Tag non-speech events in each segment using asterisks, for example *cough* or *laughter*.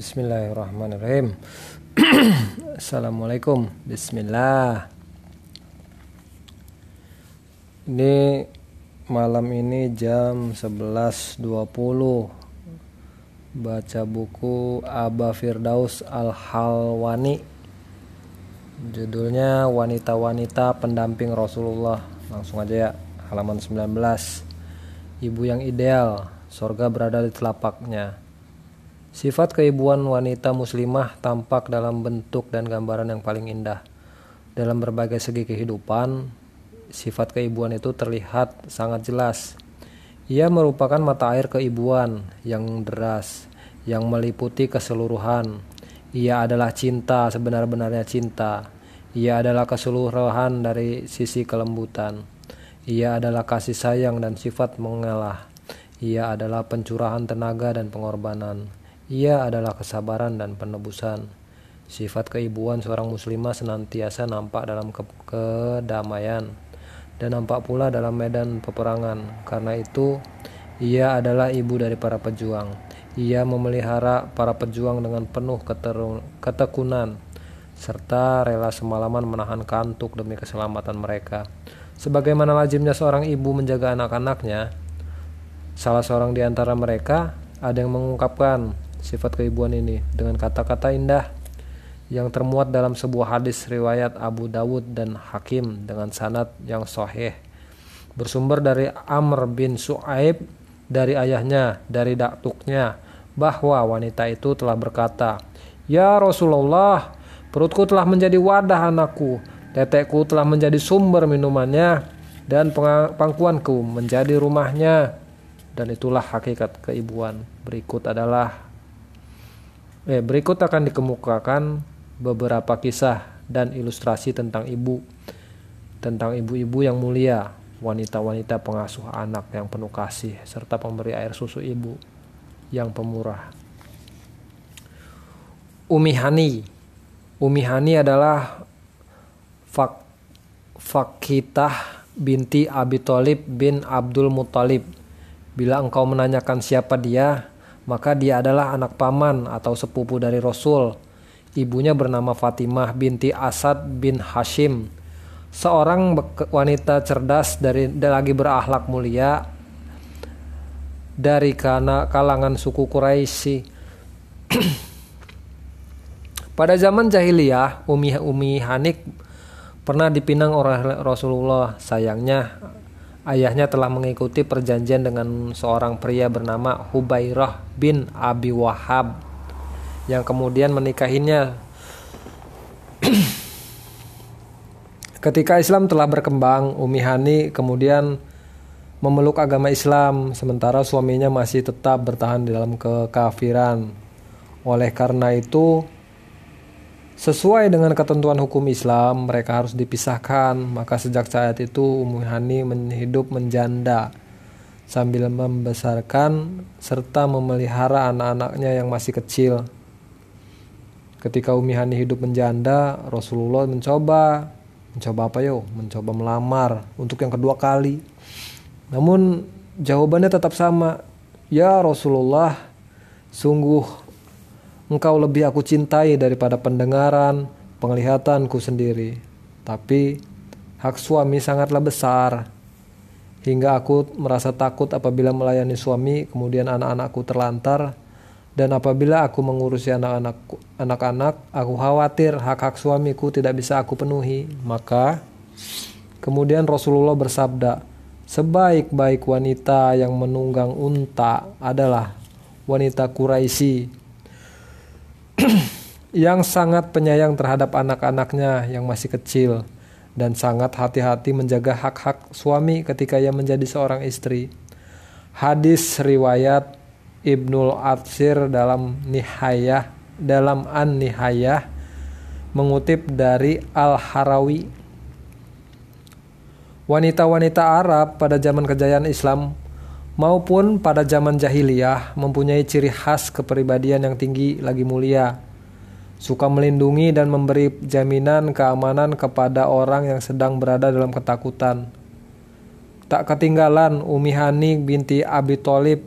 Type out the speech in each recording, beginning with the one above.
Bismillahirrahmanirrahim. *clears throat* Assalamualaikum. Bismillah. Ini malam ini jam 11.20 baca buku Aba Firdaus Al-Halwani judulnya Wanita-wanita pendamping Rasulullah langsung aja ya halaman 19 Ibu yang ideal sorga berada di telapaknya Sifat keibuan wanita muslimah tampak dalam bentuk dan gambaran yang paling indah. Dalam berbagai segi kehidupan, sifat keibuan itu terlihat sangat jelas. Ia merupakan mata air keibuan yang deras, yang meliputi keseluruhan. Ia adalah cinta sebenar-benarnya cinta. Ia adalah keseluruhan dari sisi kelembutan. Ia adalah kasih sayang dan sifat mengalah. Ia adalah pencurahan tenaga dan pengorbanan. Ia adalah kesabaran dan penebusan. Sifat keibuan seorang muslimah senantiasa nampak dalam ke kedamaian dan nampak pula dalam medan peperangan. Karena itu, ia adalah ibu dari para pejuang. Ia memelihara para pejuang dengan penuh ketekunan serta rela semalaman menahan kantuk demi keselamatan mereka. Sebagaimana lazimnya seorang ibu menjaga anak-anaknya, salah seorang di antara mereka ada yang mengungkapkan sifat keibuan ini dengan kata-kata indah yang termuat dalam sebuah hadis riwayat Abu Dawud dan Hakim dengan sanad yang sahih. Bersumber dari Amr bin Su'aib dari ayahnya dari daktuknya bahwa wanita itu telah berkata Ya Rasulullah perutku telah menjadi wadah anakku tetekku telah menjadi sumber minumannya dan pangkuanku menjadi rumahnya. Dan itulah hakikat keibuan berikut adalah Eh, berikut akan dikemukakan beberapa kisah dan ilustrasi tentang ibu, tentang ibu-ibu yang mulia, wanita-wanita pengasuh anak yang penuh kasih, serta pemberi air susu ibu yang pemurah. Umi Hani Umi Hani adalah Fak Fakitah binti Abi Thalib bin Abdul Muthalib. Bila engkau menanyakan siapa dia, maka dia adalah anak paman atau sepupu dari Rasul. Ibunya bernama Fatimah binti Asad bin Hashim, seorang wanita cerdas dari lagi berakhlak mulia dari kana kalangan suku Quraisy. *clears throat* Pada zaman jahiliyah, Umi Umi Hanik pernah dipinang oleh Rasulullah. Sayangnya ayahnya telah mengikuti perjanjian dengan seorang pria bernama Hubairah bin Abi Wahab yang kemudian menikahinya. *clears throat* Ketika Islam telah berkembang, Umi Hani kemudian memeluk agama Islam sementara suaminya masih tetap bertahan di dalam kekafiran. Oleh karena itu, Sesuai dengan ketentuan hukum Islam, mereka harus dipisahkan. Maka sejak saat itu Ummu Hani hidup menjanda sambil membesarkan serta memelihara anak-anaknya yang masih kecil. Ketika Umi Hani hidup menjanda, Rasulullah mencoba mencoba apa yo? Mencoba melamar untuk yang kedua kali. Namun jawabannya tetap sama. Ya Rasulullah, sungguh Engkau lebih aku cintai daripada pendengaran, penglihatanku sendiri. Tapi hak suami sangatlah besar. Hingga aku merasa takut apabila melayani suami, kemudian anak-anakku terlantar, dan apabila aku mengurusi anak-anakku, anak-anak, aku khawatir hak-hak suamiku tidak bisa aku penuhi. Maka kemudian Rasulullah bersabda, sebaik-baik wanita yang menunggang unta adalah wanita Quraisy *clears throat* yang sangat penyayang terhadap anak-anaknya yang masih kecil dan sangat hati-hati menjaga hak-hak suami ketika ia menjadi seorang istri. Hadis riwayat Ibnul Atsir dalam Nihayah dalam An-Nihayah mengutip dari Al-Harawi. Wanita-wanita Arab pada zaman kejayaan Islam maupun pada zaman jahiliyah mempunyai ciri khas kepribadian yang tinggi lagi mulia. Suka melindungi dan memberi jaminan keamanan kepada orang yang sedang berada dalam ketakutan. Tak ketinggalan Umi Hani binti Abi Thalib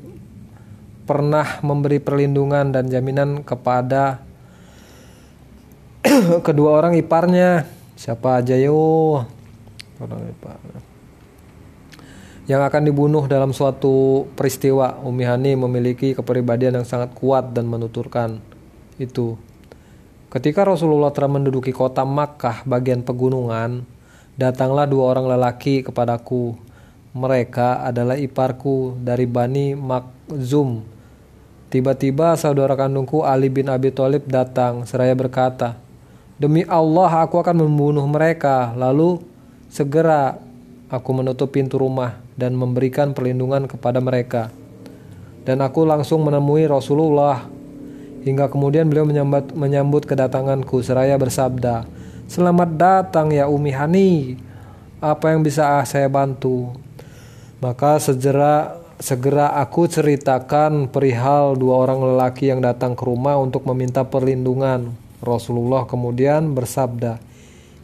pernah memberi perlindungan dan jaminan kepada *clears throat* kedua orang iparnya. Siapa aja yo? Orang ipar. Yang akan dibunuh dalam suatu peristiwa, Umi Hani memiliki kepribadian yang sangat kuat dan menuturkan itu. Ketika Rasulullah telah menduduki kota Makkah bagian pegunungan, datanglah dua orang lelaki kepadaku. Mereka adalah iparku dari Bani Makzum Tiba-tiba saudara kandungku Ali bin Abi Thalib datang seraya berkata, "Demi Allah aku akan membunuh mereka." Lalu segera aku menutup pintu rumah dan memberikan perlindungan kepada mereka. Dan aku langsung menemui Rasulullah hingga kemudian beliau menyambut, menyambut kedatanganku seraya bersabda, "Selamat datang ya Umi Hani. Apa yang bisa saya bantu?" Maka segera Segera aku ceritakan perihal dua orang lelaki yang datang ke rumah untuk meminta perlindungan. Rasulullah kemudian bersabda,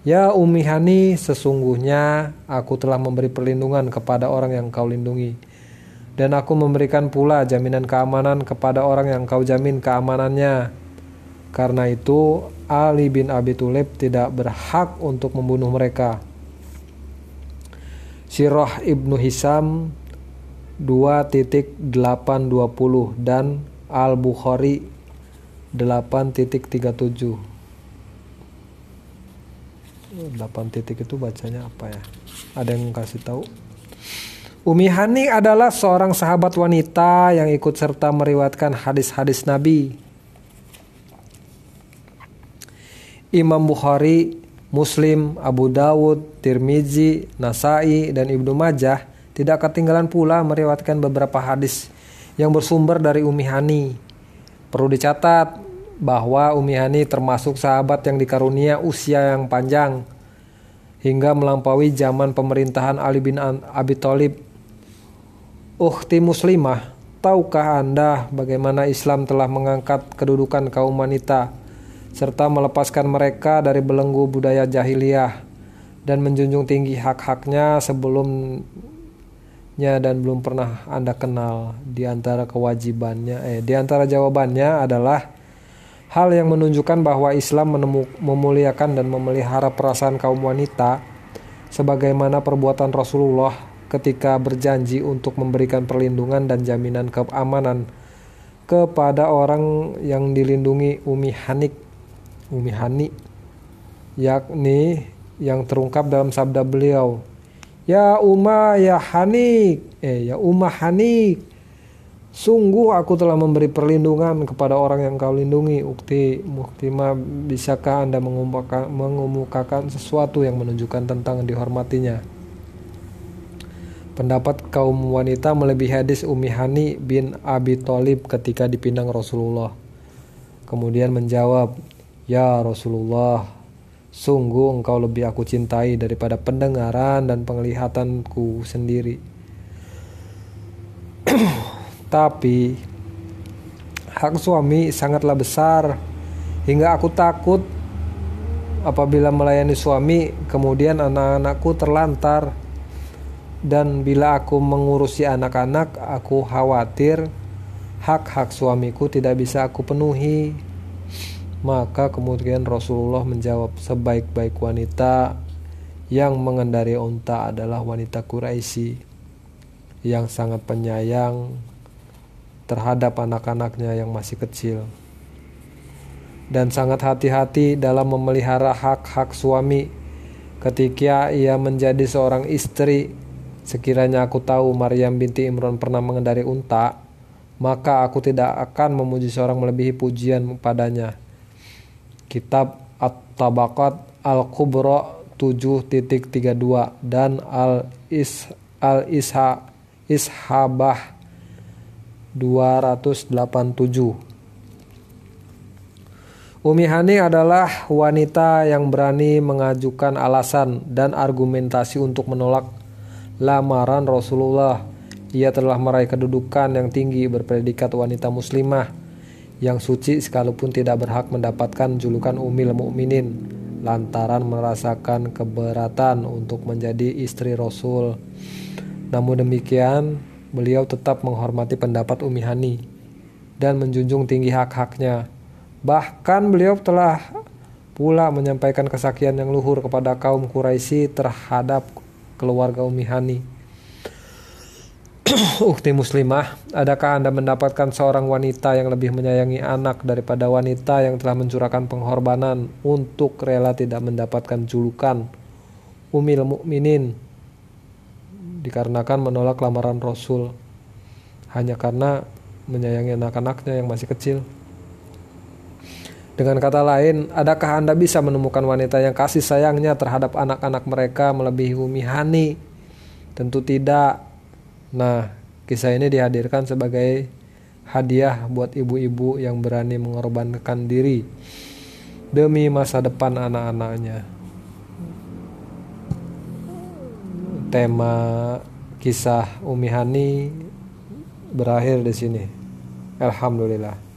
Ya Umi Hani, sesungguhnya aku telah memberi perlindungan kepada orang yang kau lindungi. Dan aku memberikan pula jaminan keamanan kepada orang yang kau jamin keamanannya. Karena itu, Ali bin Abi Thalib tidak berhak untuk membunuh mereka. Sirah ibnu Hisam 2.820 dan Al-Bukhari 8.37 8 titik itu bacanya apa ya ada yang kasih tahu Umi Hani adalah seorang sahabat wanita yang ikut serta meriwatkan hadis-hadis Nabi. Imam Bukhari, Muslim, Abu Dawud, Tirmizi, Nasai, dan Ibnu Majah tidak ketinggalan pula meriwayatkan beberapa hadis yang bersumber dari Umi Hani. Perlu dicatat bahwa Umi Hani termasuk sahabat yang dikarunia usia yang panjang hingga melampaui zaman pemerintahan Ali bin Abi Thalib. Ukhti muslimah, tahukah Anda bagaimana Islam telah mengangkat kedudukan kaum wanita serta melepaskan mereka dari belenggu budaya jahiliyah dan menjunjung tinggi hak-haknya sebelum dan belum pernah Anda kenal di antara kewajibannya eh di antara jawabannya adalah hal yang menunjukkan bahwa Islam memuliakan dan memelihara perasaan kaum wanita sebagaimana perbuatan Rasulullah ketika berjanji untuk memberikan perlindungan dan jaminan keamanan kepada orang yang dilindungi Umi Hanik Umi Hani yakni yang terungkap dalam sabda beliau Ya Umma ya Hanik, eh ya Umma Hanik. Sungguh aku telah memberi perlindungan kepada orang yang kau lindungi. Ukti Muktima bisakah Anda mengemukakan, sesuatu yang menunjukkan tentang dihormatinya? Pendapat kaum wanita melebihi hadis Umi Hani bin Abi Thalib ketika dipindang Rasulullah. Kemudian menjawab, "Ya Rasulullah, Sungguh engkau lebih aku cintai daripada pendengaran dan penglihatanku sendiri. *clears throat* Tapi hak suami sangatlah besar hingga aku takut apabila melayani suami kemudian anak-anakku terlantar. Dan bila aku mengurusi anak-anak aku khawatir hak-hak suamiku tidak bisa aku penuhi. Maka kemudian Rasulullah menjawab sebaik-baik wanita yang mengendari unta adalah wanita Quraisy yang sangat penyayang terhadap anak-anaknya yang masih kecil. Dan sangat hati-hati dalam memelihara hak-hak suami ketika ia menjadi seorang istri. Sekiranya aku tahu Maryam binti Imran pernah mengendari unta maka aku tidak akan memuji seorang melebihi pujian padanya. Kitab At-Tabaqat Al-Kubra 7.32 dan Al-Is Al-Isha Ishabah 287. Umi Hani adalah wanita yang berani mengajukan alasan dan argumentasi untuk menolak lamaran Rasulullah. Ia telah meraih kedudukan yang tinggi berpredikat wanita muslimah yang suci sekalipun tidak berhak mendapatkan julukan umil mukminin lantaran merasakan keberatan untuk menjadi istri Rasul. Namun demikian, beliau tetap menghormati pendapat Umi Hani dan menjunjung tinggi hak-haknya. Bahkan beliau telah pula menyampaikan kesaksian yang luhur kepada kaum Quraisy terhadap keluarga Umi Hani. *clears throat* Ukti muslimah, adakah Anda mendapatkan seorang wanita yang lebih menyayangi anak daripada wanita yang telah mencurahkan pengorbanan untuk rela tidak mendapatkan julukan Umil Mukminin dikarenakan menolak lamaran Rasul hanya karena menyayangi anak-anaknya yang masih kecil. Dengan kata lain, adakah Anda bisa menemukan wanita yang kasih sayangnya terhadap anak-anak mereka melebihi Umi Hani? Tentu tidak. Nah, kisah ini dihadirkan sebagai hadiah buat ibu-ibu yang berani mengorbankan diri demi masa depan anak-anaknya. Tema kisah Umi Hani berakhir di sini. Alhamdulillah.